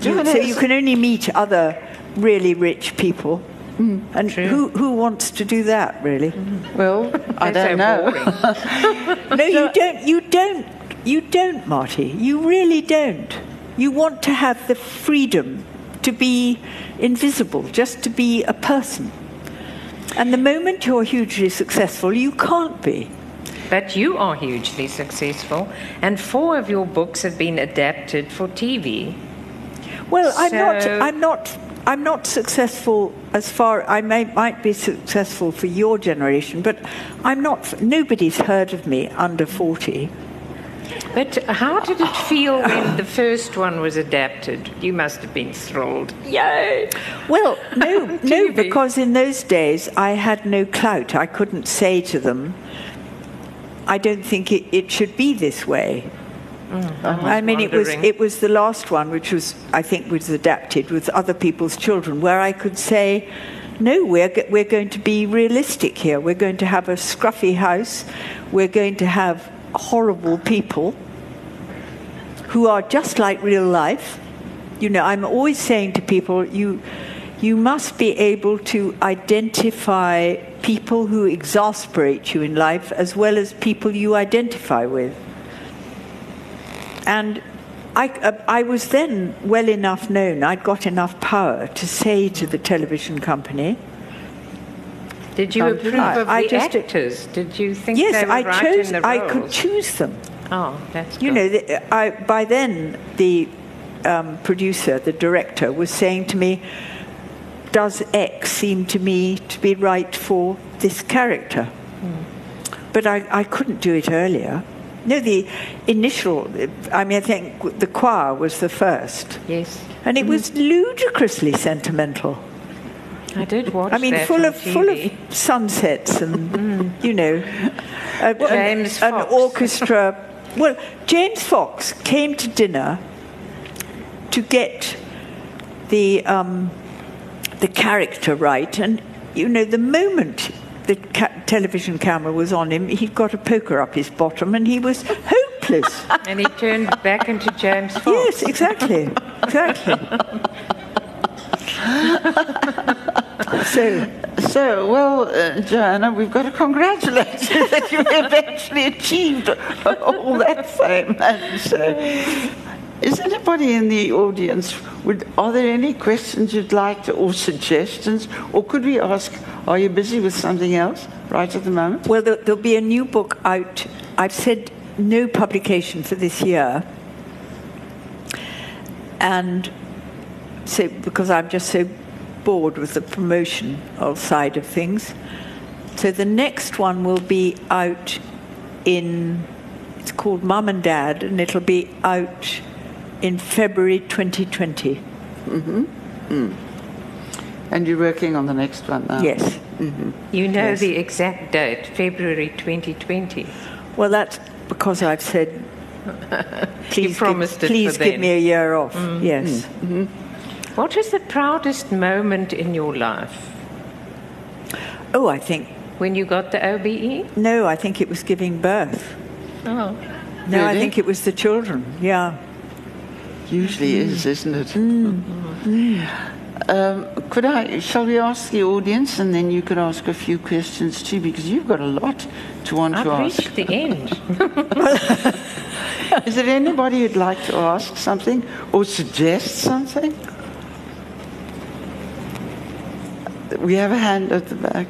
You- so you can only meet other really rich people. Hmm. And who, who wants to do that, really? Well, I They're don't so know. boring. No, you don't. You don't. You don't, Martie. You really don't. You want to have the freedom to be invisible, just to be a person. And the moment you're hugely successful, you can't be. But you are hugely successful, and four of your books have been adapted for TV. Well, I'm not. I'm not. I'm not successful as far. I may, might be successful for your generation, but I'm not. Nobody's heard of me under forty. But how did it feel when the first one was adapted? You must have been thrilled. Yay! Well, no, no, because in those days I had no clout. I couldn't say to them, "I don't think it, it should be this way." I uh-huh. mean, it was it was the last one, which was I think was adapted with other people's children, where I could say, "No, we're we're going to be realistic here. We're going to have a scruffy house. We're going to have horrible people who are just like real life." You know, I'm always saying to people, you you must be able to identify people who exasperate you in life as well as people you identify with. And I, uh, I was then well enough known, I'd got enough power to say to the television company, Did you Um, approve I- of I the just- actors? Did you think yes, they were I right chose, in the I roles? could choose them. Oh, that's You good. know, the, I, by then the um, producer, the director, was saying to me, "Does X seem to me to be right for this character?" But I, I couldn't do it earlier. No, the initial. I mean, I think the choir was the first, Yes, and it was ludicrously sentimental. I did watch it. I mean, full of full of sunsets and you know, a, James an, an orchestra. Well, James Fox came to dinner to get the um, the character right, and you know, the moment the ca- television camera was on him, he'd got a poker up his bottom, and he was hopeless. And he turned back into James Fox. yes, exactly, exactly. so. So, well, uh, Joanna, we've got to congratulate you that you have actually achieved all that fame. And so, is anybody in the audience, would, are there any questions you'd like to, or suggestions? Or could we ask, are you busy with something else right at the moment? Well, there, there'll be a new book out. I've said no publication for this year. And so, because I'm just so bored with the promotion side of things. So the next one will be out in, it's called Mum and Dad, and it'll be out in February 2020. Mhm. And you're working on the next one now? Yes. Mhm. You know the exact date, February 2020. Well, that's because I've said, please, promised it give, for please give then. me a year off. Yes. Mhm. What is the proudest moment in your life? Oh, I think, When you got the OBE? no, I think it was giving birth. Oh. No, I think it was the children. Yeah. Usually is, isn't it? Um, could I? Shall we ask the audience, and then you could ask a few questions too, because you've got a lot to want I've to ask. I reached the end. Is there anybody who'd like to ask something or suggest something? We have a hand at the back.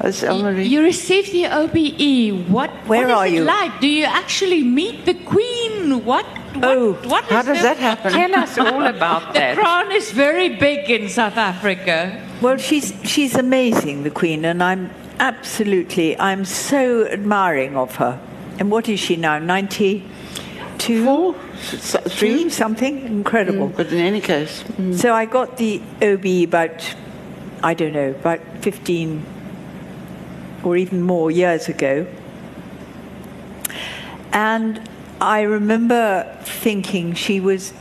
That's Elmarie. You received the OBE. What, Where what is are it you? like? Do you actually meet the Queen? What? what Oh, what How is does the, that happen? Tell us all about that. The crown is very big in South Africa. Well, she's she's amazing, the Queen, and I'm absolutely I'm so admiring of her. And what is she now? Ninety-two, Four? S- three, Three? something incredible. Mm, but in any case, mm. So I got the OB about, I don't know, about 15 or even more years ago. And I remember thinking she was,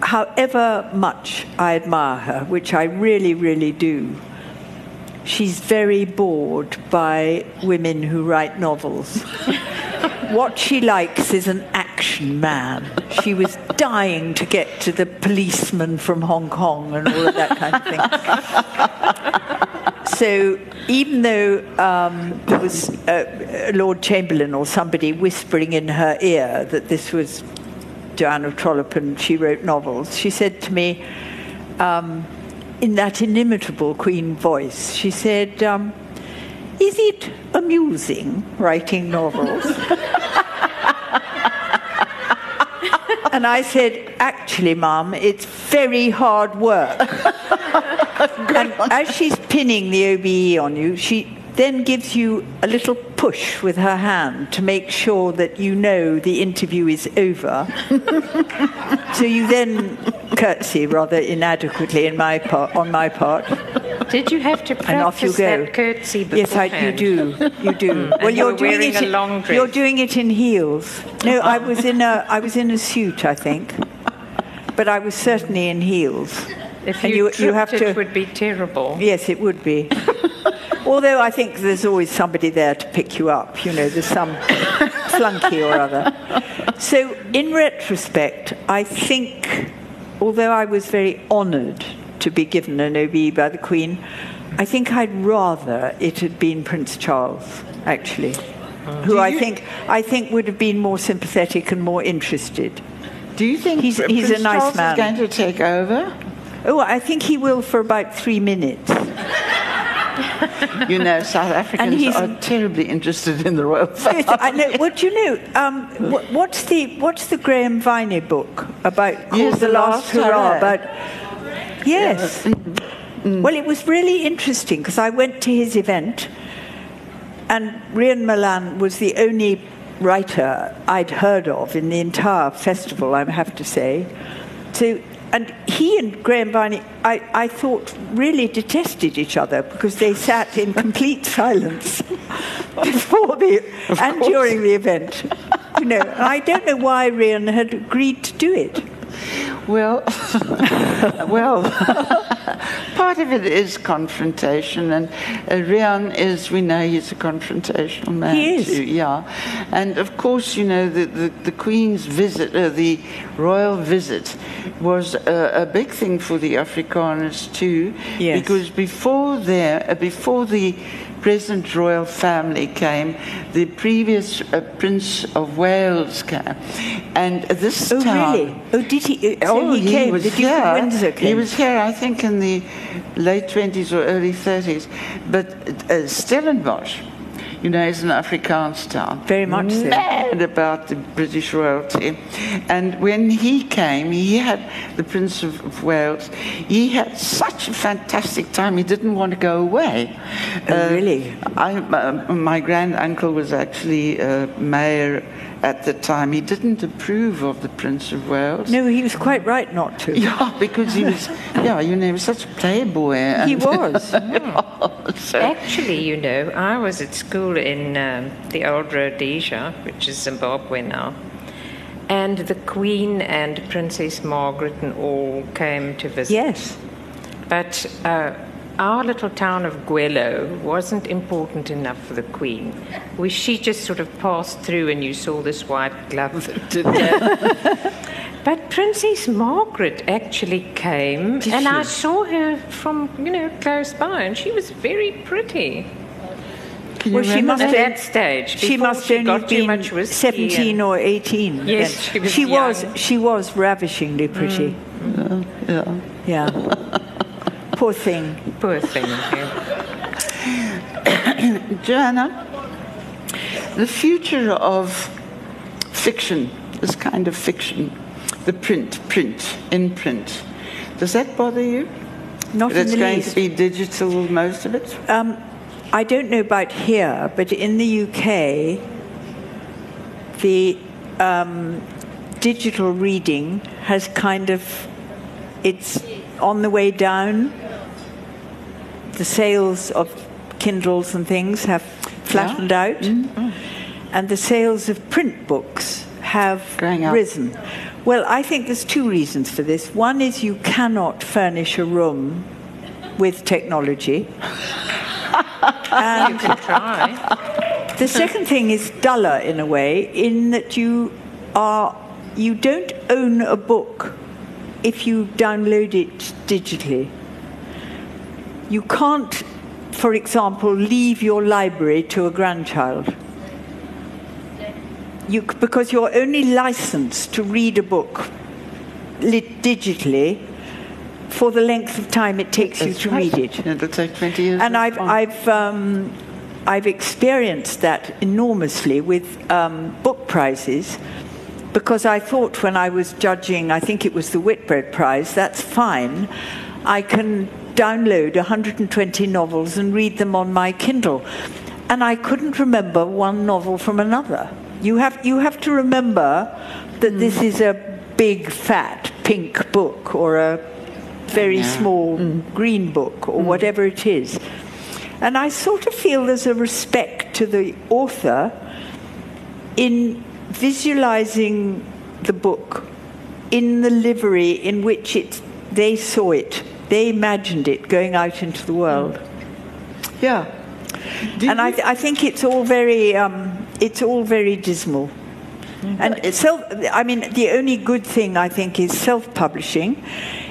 however much I admire her, which I really, really do, she's very bored by women who write novels. what she likes is an action man. She was dying to get to the policeman from Hong Kong and all of that kind of thing. So even though um, there was uh, Lord Chamberlain or somebody whispering in her ear that this was Joanna Trollope and she wrote novels, she said to me, um, in that inimitable Queen voice, she said, um, Is it amusing writing novels? and I said, Actually, Mum, it's very hard work. and as she's pinning the OBE on you, she then gives you a little push with her hand to make sure that you know the interview is over. so you then curtsy rather inadequately in my part, on my part. Did you have to And off you practice go. that curtsy Yes, I, you do. You do. well, you you're doing it. a in- long dress. You're doing it in heels. No, I was in a. I was in a suit, I think, but I was certainly in heels. If And you, you- you tripped, have it would be terrible. Yes, it would be. Although I think there's always somebody there to pick you up. You know, there's some flunky or other. So, in retrospect, I think, although I was very honoured to be given an OBE by the Queen, I think I'd rather it had been Prince Charles, actually, uh, who I think I think would have been more sympathetic and more interested. Do you think He's- Pr- he's a Prince nice Charles man. is going to take over? Oh, I think he will for about three minutes. You know, South Africans he's- are terribly interested in the royal family. Yes, I know. What do you know? Um, wh- what's the What's the Graham Viney book about? Called Yes, the The Last Last Hurrah. About yes. Well, it was really interesting because I went to his event, and Rian Malan was the only writer I'd heard of in the entire festival. I have to say. So. And he and Graham Viney, I, I thought, really detested each other because they sat in complete silence before the and during the event. You know, and I don't know why Rian had agreed to do it. Well, well, part of it is confrontation, and uh, Rian is, we know he's a confrontational man. He is. Too, yeah. And of course, you know, the, the, the Queen's visit, uh, the royal visit, was a, a big thing for the Afrikaners too. Yes. Because before there, uh, before the present royal family came, the previous uh, Prince of Wales came. And this Oh, town. really? Oh, did he? uh, So Oh, he, came. was the Duke here. of Windsor came. He was here, I think, in the late 20s or early 30s. But uh, Stellenbosch, you know, is an Afrikaans town. Very much so. Mad about the British royalty. And when he came, he had the Prince of, of Wales. He had such a fantastic time. He didn't want to go away. Oh, really? I, uh, my grand uncle was actually uh, mayor at the time. He didn't approve of the Prince of Wales. No, he was quite right not to. Yeah, because he was, yeah, you know, he was such a playboy. He was. so, Actually, you know, I was at school in um, the old Rhodesia, which is Zimbabwe now, and the Queen and Princess Margaret and all came to visit. Yes. But uh, our little town of Gwelo wasn't important enough for the Queen. We, she just sort of passed through, and you saw this white glove that did that. but Princess Margaret actually came, and I saw her from you know close by, and she was very pretty. can you Well, she must At that? have- that stage, She must she only have been much 17 and- or 18. Yes, then. she was she was. She was ravishingly pretty. Mm. Yeah. Yeah. Poor thing. Poor thing. yeah. Joanna, the future of fiction, this kind of fiction, the print, print, in print, does that bother you? Not That's in the going least. to be digital, most of it? Um, I don't know about here, but in the UK, the um, digital reading has kind of it's on the way down. The sales of Kindles and things have flattened out, mm. oh. and the sales of print books have risen. Well, I think there's two reasons for this. One is you cannot furnish a room with technology. You can try. The second thing is duller in a way, in that you are you don't own a book if you download it digitally. You can't, for example, leave your library to a grandchild. You, because you're only licensed to read a book lit digitally for the length of time it takes you to right. read it. It'll take 20 years. And I've. I've um, I've experienced that enormously with um, book prizes because I thought when I was judging, I think it was the Whitbread Prize, that's fine. I can download 120 novels and read them on my Kindle. And I couldn't remember one novel from another. You have, you have to remember that mm. this is a big, fat, pink book or a very yeah. small mm. green book or mm. whatever it is. And I sort of feel there's a respect to the author in visualizing the book in the livery in which it, they saw it, they imagined it going out into the world. Yeah. Did and I, I, think it's all very, um, it's all very dismal. Mm-hmm. And self, I mean, the only good thing I think is self-publishing,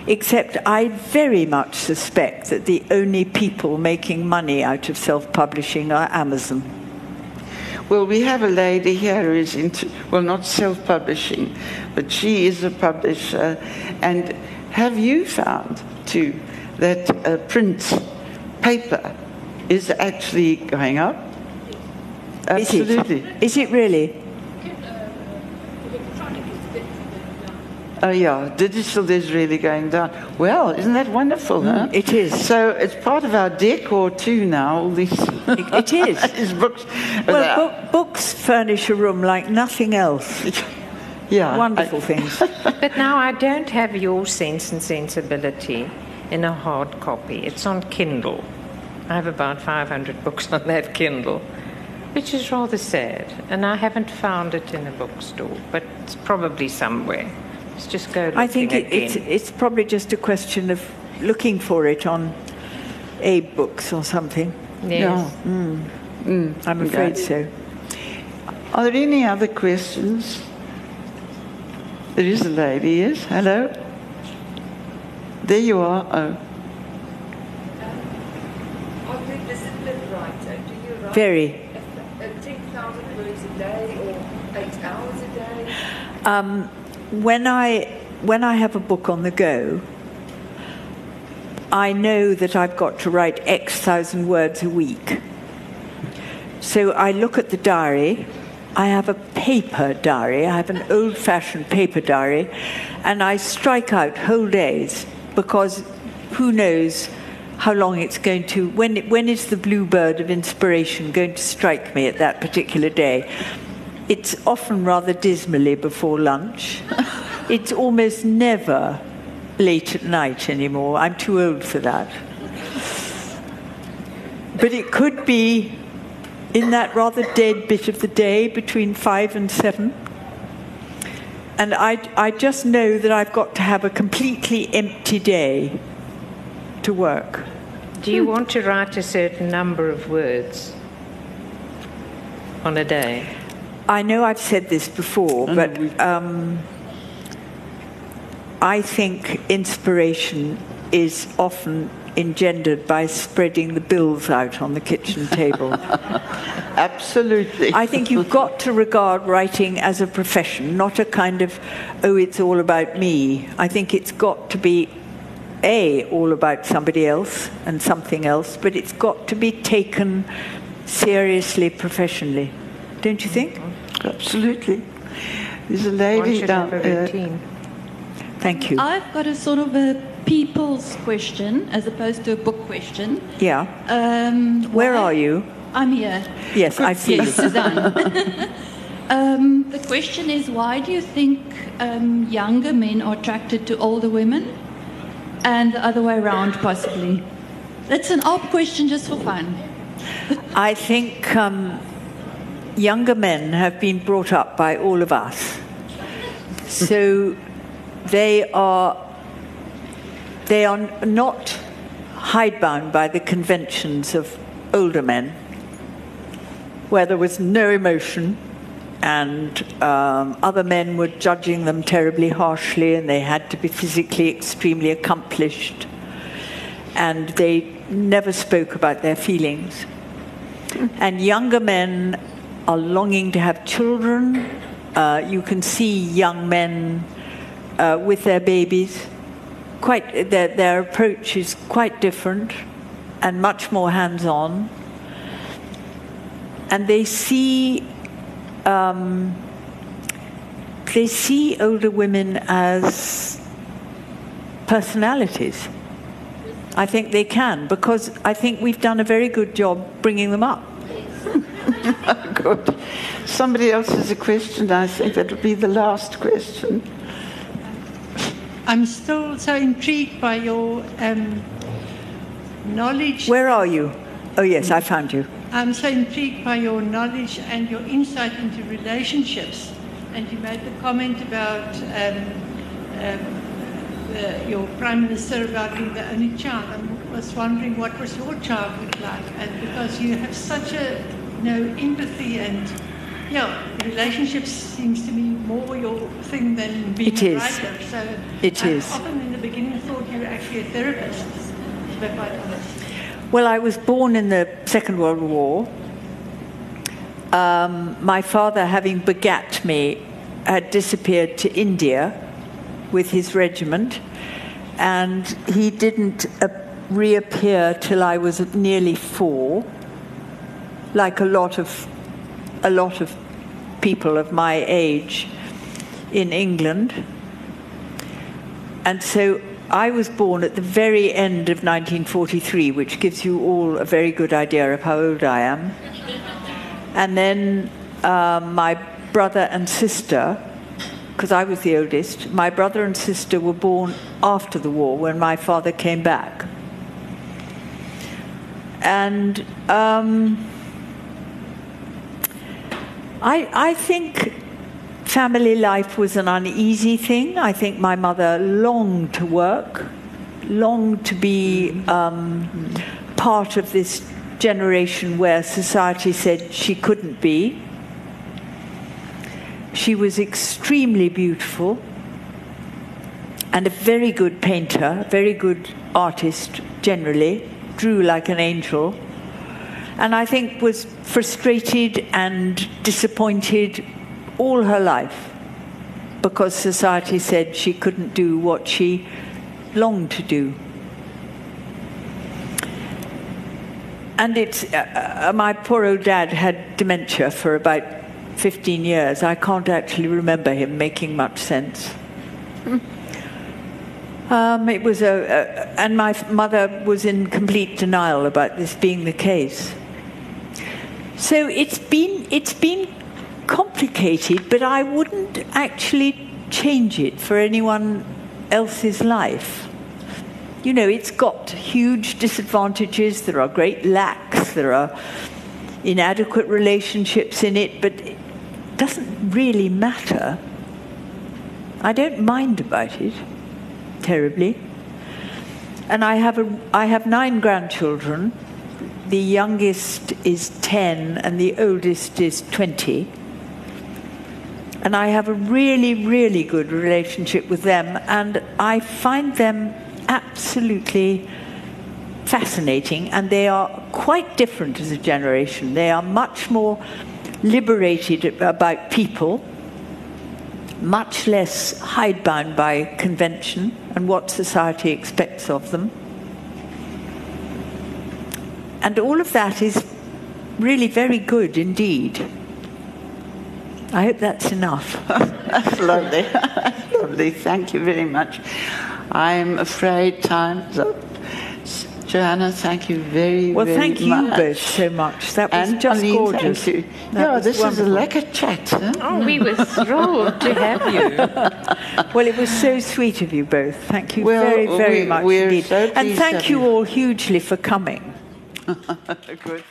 except I very much suspect that the only people making money out of self-publishing are Amazon. Well, we have a lady here who is into, well, not self-publishing, but she is a publisher. And have you found, too, that uh, print paper is actually going up? Absolutely. Is it, is it really? Oh, yeah, digital is really going down. Well, isn't that wonderful, mm, huh? It is. So it's part of our decor too now, all these. it, is. these books. Well, book, books furnish a room like nothing else. yeah. Wonderful I, things. but now I don't have your sense and sensibility in a hard copy. It's on Kindle. I have about 500 books on that Kindle, which is rather sad. And I haven't found it in a bookstore, but it's probably somewhere. Let's just go. I think it, it's, it's probably just a question of looking for it on AbeBooks or something. Yes. No. Mm. Mm, I'm afraid okay. so. Are there any other questions? There is a lady, yes? Hello? There you are. Oh. Very. 10,000 words a day or eight hours a day? Um, when I, when I have a book on the go, I know that I've got to write X thousand words a week. So I look at the diary. I have a paper diary. I have an old fashioned paper diary. And I strike out whole days because who knows how long it's going to, when, when is the bluebird of inspiration going to strike me at that particular day? It's often rather dismally before lunch. it's almost never late at night anymore. I'm too old for that. But it could be in that rather dead bit of the day between five and seven. And I, I just know that I've got to have a completely empty day to work. Do you want to write a certain number of words on a day? I know I've said this before, but um, I think inspiration is often engendered by spreading the bills out on the kitchen table. Absolutely. I think you've got to regard writing as a profession, not a kind of, oh, it's all about me. I think it's got to be, A, all about somebody else and something else, but it's got to be taken seriously professionally. Don't you think? Absolutely. There's a lady down there. Thank you. I've got a sort of a people's question as opposed to a book question. Yeah. Um, Where are you? I'm here. Yes, I see yes, Sudan. um, the question is why do you think um, younger men are attracted to older women and the other way around, possibly? That's an odd question just for fun. I think um, younger men have been brought up by all of us. So they are, they are not hidebound by the conventions of older men, where there was no emotion and um, other men were judging them terribly harshly and they had to be physically extremely accomplished and they never spoke about their feelings. And younger men are longing to have children. Uh, you can see young men uh, with their babies. Quite, their, their approach is quite different and much more hands on. and they see um, they see older women as personalities. I think they can because I think we've done a very good job bringing them up. Good. Somebody else has a question. I think that would be the last question. I'm still so intrigued by your um, knowledge. Where are you? Oh yes, I found you. I'm so intrigued by your knowledge and your insight into relationships. And you made the comment about um, um, the, your prime minister about being the only child. I was wondering what was your childhood like, and because you have such a you know empathy and yeah, relationships seems to be more your thing than being It a is. writer. So It I is. often in the beginning thought you were actually a therapist. To be quite honest. Well, I was born in the Second World War. Um, my father, having begat me, had disappeared to India with his regiment, and he didn't uh, reappear till I was nearly four, like a lot of a lot of people of my age in England. And so I was born at the very end of 1943, which gives you all a very good idea of how old I am. And then um, my brother and sister, because I was the oldest, my brother and sister were born after the war when my father came back. And um, I, I think family life was an uneasy thing. I think my mother longed to work, longed to be um, part of this generation where society said she couldn't be. She was extremely beautiful and a very good painter, very good artist generally, drew like an angel and I think was frustrated and disappointed all her life because society said she couldn't do what she longed to do. And it's, uh, uh, my poor old dad had dementia for about 15 years. I can't actually remember him making much sense. Um, it was a, a, and my mother was in complete denial about this being the case. So it's been it's been complicated, but I wouldn't actually change it for anyone else's life. You know, it's got huge disadvantages. There are great lacks. There are inadequate relationships in it, but it doesn't really matter. I don't mind about it terribly. And I have a I have nine grandchildren the youngest is 10 and the oldest is 20. And I have a really, really good relationship with them, and I find them absolutely fascinating, and they are quite different as a generation. They are much more liberated about people, much less hidebound by convention and what society expects of them. And all of that is really very good indeed. I hope that's enough. That's lovely. That's lovely. Thank you very much. I'm afraid time's up. Joanna, thank you very, very much. Well, very thank you much. both so much. That was And just Aline, gorgeous. thank you. That yeah, was this wonderful. is a lekker chat. Huh? Oh, we were thrilled to have you. Well, it was so sweet of you both. Thank you Well, very, very we- much indeed. so and thank you you. all hugely for coming. Good.